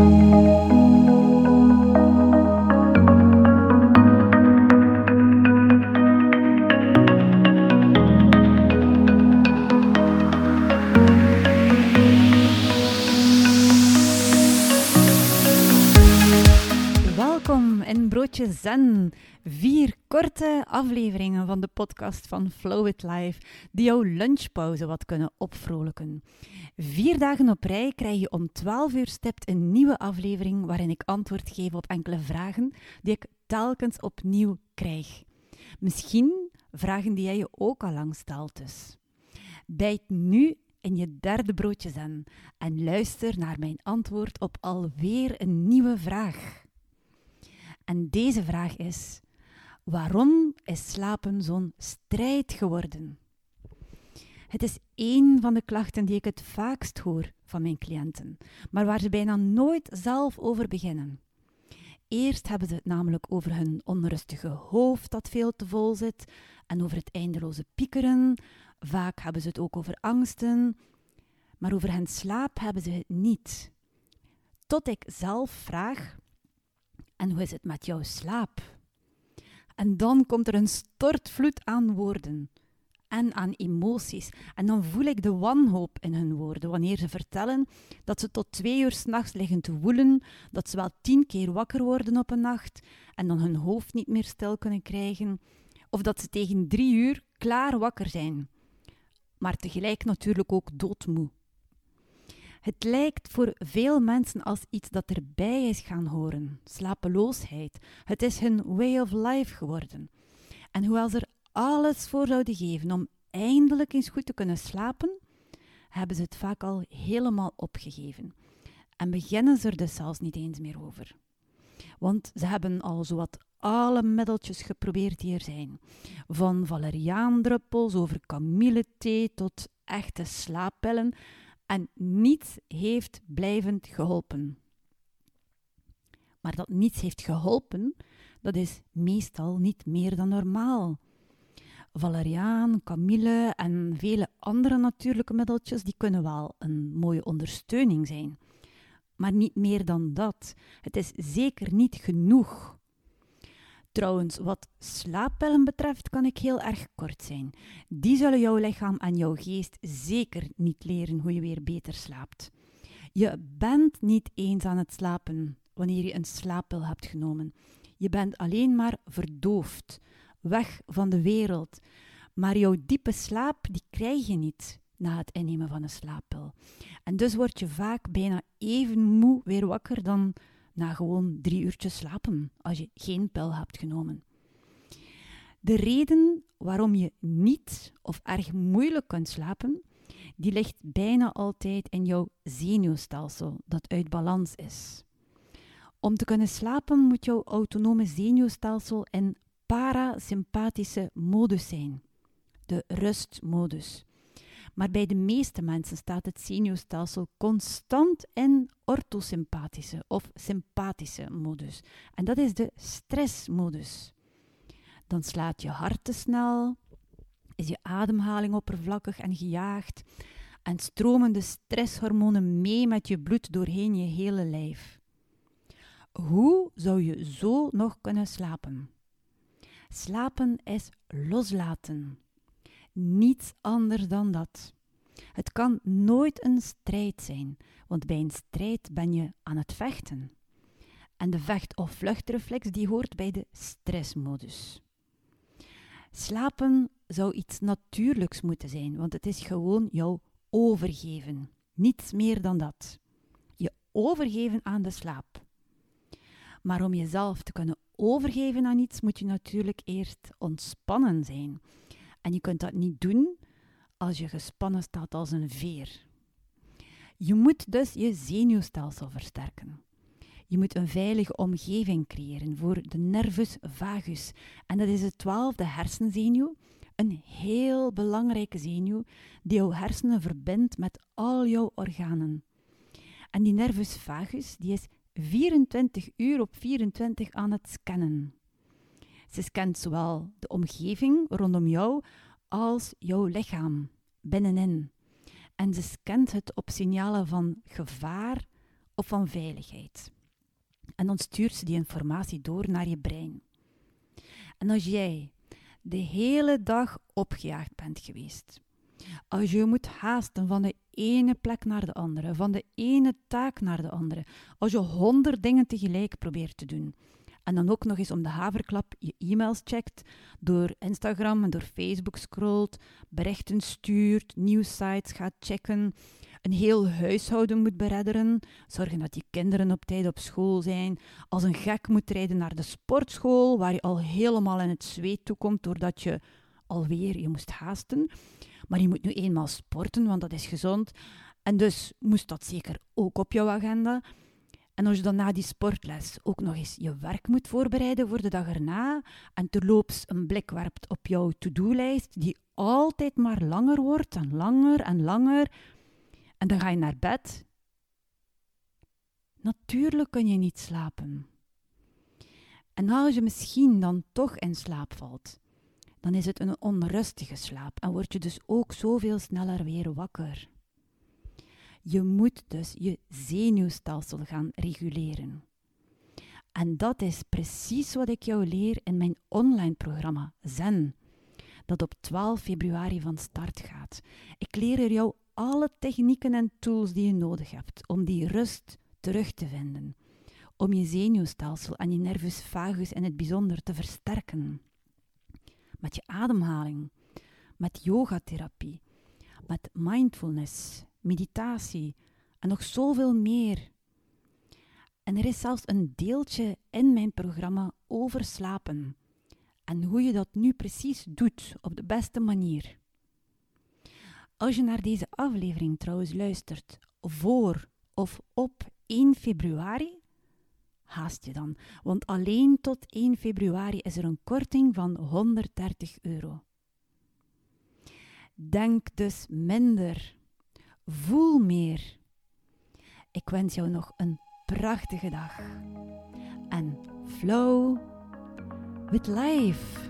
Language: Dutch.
Música Zen. Vier korte afleveringen van de podcast van Flow It Life die jouw lunchpauze wat kunnen opvrolijken. Vier dagen op rij krijg je om 12 uur stipt een nieuwe aflevering waarin ik antwoord geef op enkele vragen die ik telkens opnieuw krijg. Misschien vragen die jij je ook al lang stelt dus. Bijt nu in je derde broodje zen en luister naar mijn antwoord op alweer een nieuwe vraag. En deze vraag is: waarom is slapen zo'n strijd geworden? Het is één van de klachten die ik het vaakst hoor van mijn cliënten, maar waar ze bijna nooit zelf over beginnen. Eerst hebben ze het namelijk over hun onrustige hoofd dat veel te vol zit en over het eindeloze piekeren. Vaak hebben ze het ook over angsten, maar over hun slaap hebben ze het niet. Tot ik zelf vraag: en hoe is het met jouw slaap? En dan komt er een stortvloed aan woorden en aan emoties. En dan voel ik de wanhoop in hun woorden wanneer ze vertellen dat ze tot twee uur s'nachts liggen te woelen, dat ze wel tien keer wakker worden op een nacht en dan hun hoofd niet meer stil kunnen krijgen, of dat ze tegen drie uur klaar wakker zijn, maar tegelijk natuurlijk ook doodmoe. Het lijkt voor veel mensen als iets dat erbij is gaan horen, slapeloosheid. Het is hun way of life geworden. En hoewel ze er alles voor zouden geven om eindelijk eens goed te kunnen slapen, hebben ze het vaak al helemaal opgegeven. En beginnen ze er dus zelfs niet eens meer over. Want ze hebben al zowat alle middeltjes geprobeerd die er zijn. Van valeriaandruppels over kamillethee tot echte slaappillen en niets heeft blijvend geholpen. Maar dat niets heeft geholpen, dat is meestal niet meer dan normaal. Valeriaan, kamille en vele andere natuurlijke middeltjes die kunnen wel een mooie ondersteuning zijn. Maar niet meer dan dat. Het is zeker niet genoeg. Trouwens, wat slaappillen betreft kan ik heel erg kort zijn. Die zullen jouw lichaam en jouw geest zeker niet leren hoe je weer beter slaapt. Je bent niet eens aan het slapen wanneer je een slaappil hebt genomen. Je bent alleen maar verdoofd, weg van de wereld. Maar jouw diepe slaap die krijg je niet na het innemen van een slaappil. En dus word je vaak bijna even moe weer wakker dan na gewoon drie uurtjes slapen als je geen pil hebt genomen. De reden waarom je niet of erg moeilijk kunt slapen, die ligt bijna altijd in jouw zenuwstelsel dat uit balans is. Om te kunnen slapen moet jouw autonome zenuwstelsel in parasympathische modus zijn, de rustmodus. Maar bij de meeste mensen staat het zenuwstelsel constant in orthosympathische of sympathische modus. En dat is de stressmodus. Dan slaat je hart te snel, is je ademhaling oppervlakkig en gejaagd en stromen de stresshormonen mee met je bloed doorheen je hele lijf. Hoe zou je zo nog kunnen slapen? Slapen is loslaten. Niets anders dan dat. Het kan nooit een strijd zijn, want bij een strijd ben je aan het vechten. En de vecht- of vluchtreflex die hoort bij de stressmodus. Slapen zou iets natuurlijks moeten zijn, want het is gewoon jouw overgeven. Niets meer dan dat. Je overgeven aan de slaap. Maar om jezelf te kunnen overgeven aan iets, moet je natuurlijk eerst ontspannen zijn. En je kunt dat niet doen als je gespannen staat als een veer. Je moet dus je zenuwstelsel versterken. Je moet een veilige omgeving creëren voor de nervus vagus. En dat is de twaalfde hersenzenuw, een heel belangrijke zenuw die jouw hersenen verbindt met al jouw organen. En die nervus vagus die is 24 uur op 24 aan het scannen. Ze scant zowel de omgeving rondom jou als jouw lichaam binnenin. En ze scant het op signalen van gevaar of van veiligheid. En dan stuurt ze die informatie door naar je brein. En als jij de hele dag opgejaagd bent geweest, als je moet haasten van de ene plek naar de andere, van de ene taak naar de andere, als je honderd dingen tegelijk probeert te doen, en dan ook nog eens om de haverklap je e-mails checkt, door Instagram en door Facebook scrolt, berichten stuurt, nieuwsites gaat checken, een heel huishouden moet beredderen, zorgen dat die kinderen op tijd op school zijn, als een gek moet rijden naar de sportschool, waar je al helemaal in het zweet toekomt doordat je alweer je moest haasten. Maar je moet nu eenmaal sporten, want dat is gezond. En dus moest dat zeker ook op jouw agenda. En als je dan na die sportles ook nog eens je werk moet voorbereiden voor de dag erna en terloops een blik werpt op jouw to-do-lijst, die altijd maar langer wordt en langer en langer, en dan ga je naar bed. Natuurlijk kun je niet slapen. En als je misschien dan toch in slaap valt, dan is het een onrustige slaap en word je dus ook zoveel sneller weer wakker. Je moet dus je zenuwstelsel gaan reguleren. En dat is precies wat ik jou leer in mijn online programma Zen, dat op 12 februari van start gaat. Ik leer er jou alle technieken en tools die je nodig hebt om die rust terug te vinden, om je zenuwstelsel en je nervus vagus in het bijzonder te versterken. Met je ademhaling, met yogatherapie, met mindfulness, meditatie en nog zoveel meer. En er is zelfs een deeltje in mijn programma over slapen en hoe je dat nu precies doet op de beste manier. Als je naar deze aflevering trouwens luistert voor of op 1 februari, haast je dan, want alleen tot 1 februari is er een korting van 130 euro. Denk dus minder. Voel meer. Ik wens jou nog een prachtige dag. En flow with life.